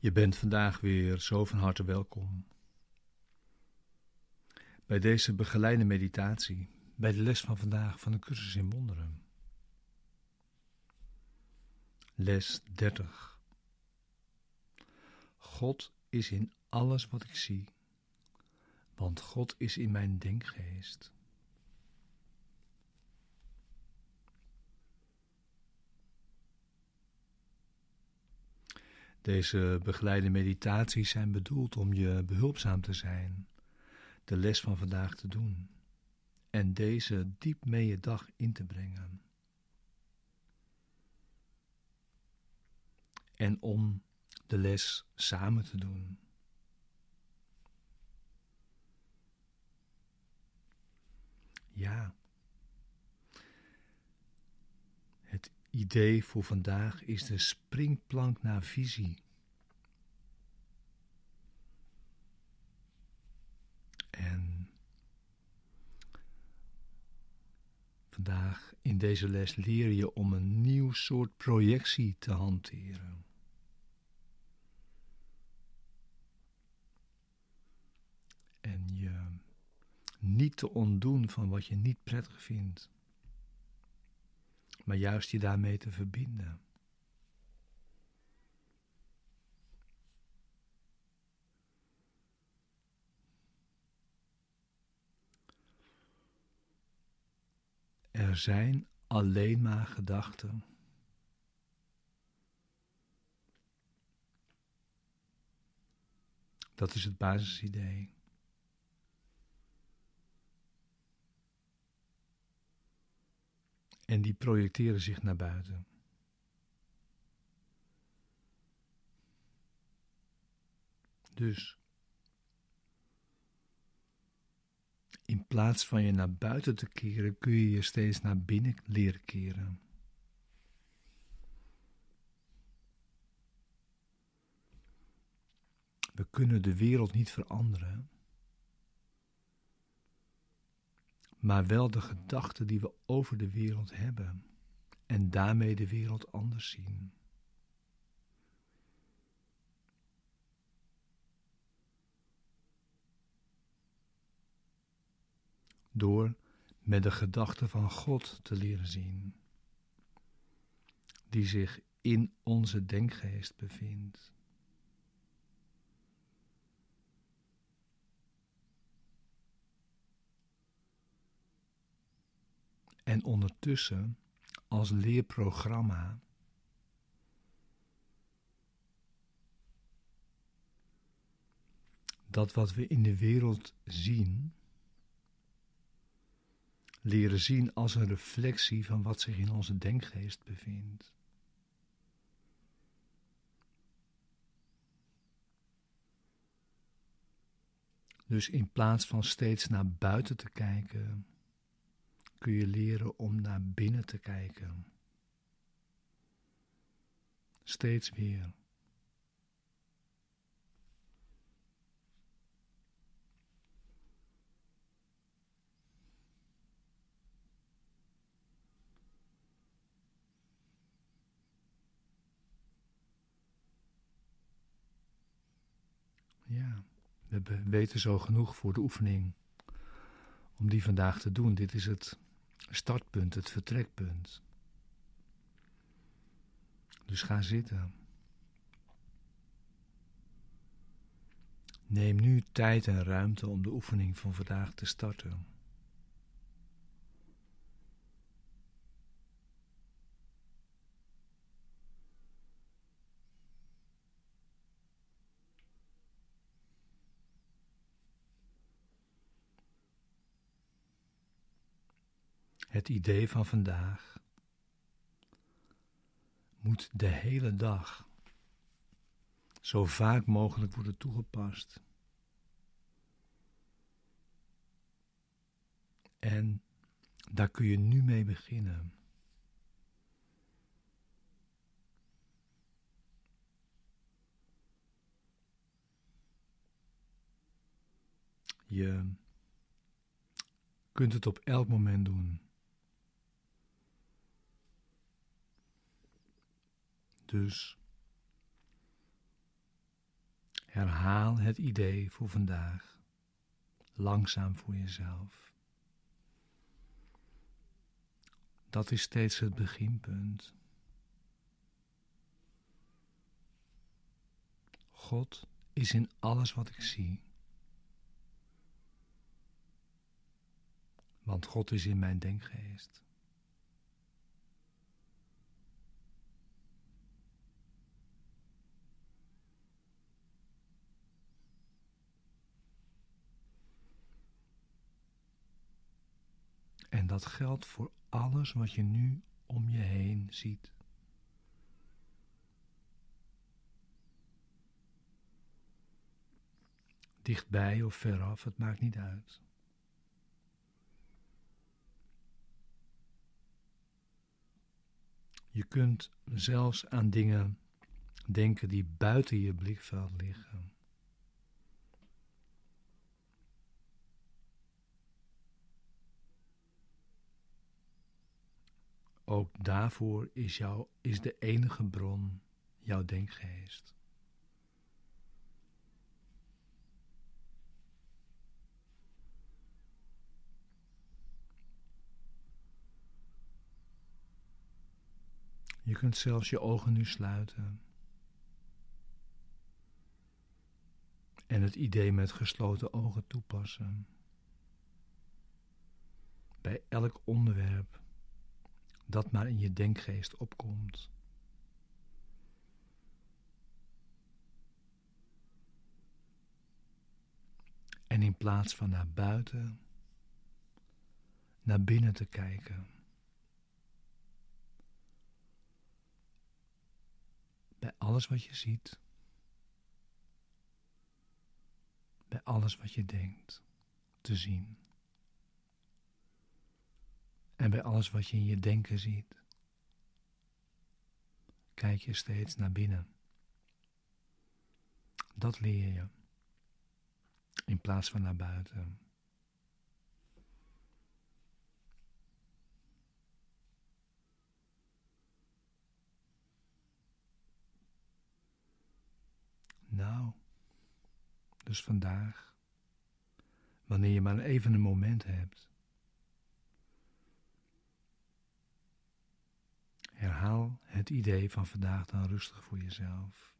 Je bent vandaag weer zo van harte welkom bij deze begeleide meditatie, bij de les van vandaag van de cursus in wonderen. Les 30. God is in alles wat ik zie, want God is in mijn denkgeest. Deze begeleide meditaties zijn bedoeld om je behulpzaam te zijn, de les van vandaag te doen en deze diep mee je dag in te brengen. En om de les samen te doen. Ja. Idee voor vandaag is de springplank naar visie. En vandaag in deze les leer je om een nieuw soort projectie te hanteren. En je niet te ontdoen van wat je niet prettig vindt maar juist je daarmee te verbinden. Er zijn alleen maar gedachten. Dat is het basisidee. En die projecteren zich naar buiten. Dus in plaats van je naar buiten te keren, kun je je steeds naar binnen leren keren. We kunnen de wereld niet veranderen. Maar wel de gedachten die we over de wereld hebben en daarmee de wereld anders zien. Door met de gedachten van God te leren zien, die zich in onze denkgeest bevindt. En ondertussen als leerprogramma dat wat we in de wereld zien, leren zien als een reflectie van wat zich in onze denkgeest bevindt. Dus in plaats van steeds naar buiten te kijken, kun je leren om naar binnen te kijken. Steeds weer. Ja, we weten zo genoeg voor de oefening om die vandaag te doen. Dit is het startpunt, het vertrekpunt. Dus ga zitten. Neem nu tijd en ruimte om de oefening van vandaag te starten. Het idee van vandaag moet de hele dag zo vaak mogelijk worden toegepast. En daar kun je nu mee beginnen. Je kunt het op elk moment doen. Dus Herhaal het idee voor vandaag. Langzaam voor jezelf. Dat is steeds het beginpunt. God is in alles wat ik zie. Want God is in mijn denkgeest. En dat geldt voor alles wat je nu om je heen ziet. Dichtbij of veraf, het maakt niet uit. Je kunt zelfs aan dingen denken die buiten je blikveld liggen. Ook daarvoor is, jou, is de enige bron jouw denkgeest. Je kunt zelfs je ogen nu sluiten. En het idee met gesloten ogen toepassen. Bij elk onderwerp dat maar in je denkgeest opkomt. En in plaats van naar buiten, naar binnen te kijken. Bij alles wat je ziet. Bij alles wat je denkt te zien. En bij alles wat je in je denken ziet, kijk je steeds naar binnen. Dat leer je in plaats van naar buiten. Nou, dus vandaag, wanneer je maar even een moment hebt, Herhaal het idee van vandaag dan rustig voor jezelf.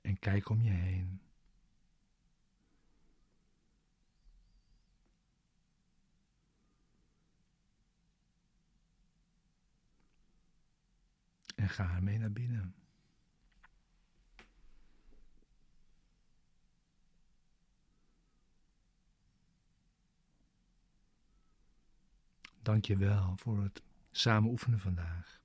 En kijk om je heen. En ga ermee naar binnen. Dank je wel voor het samen oefenen vandaag.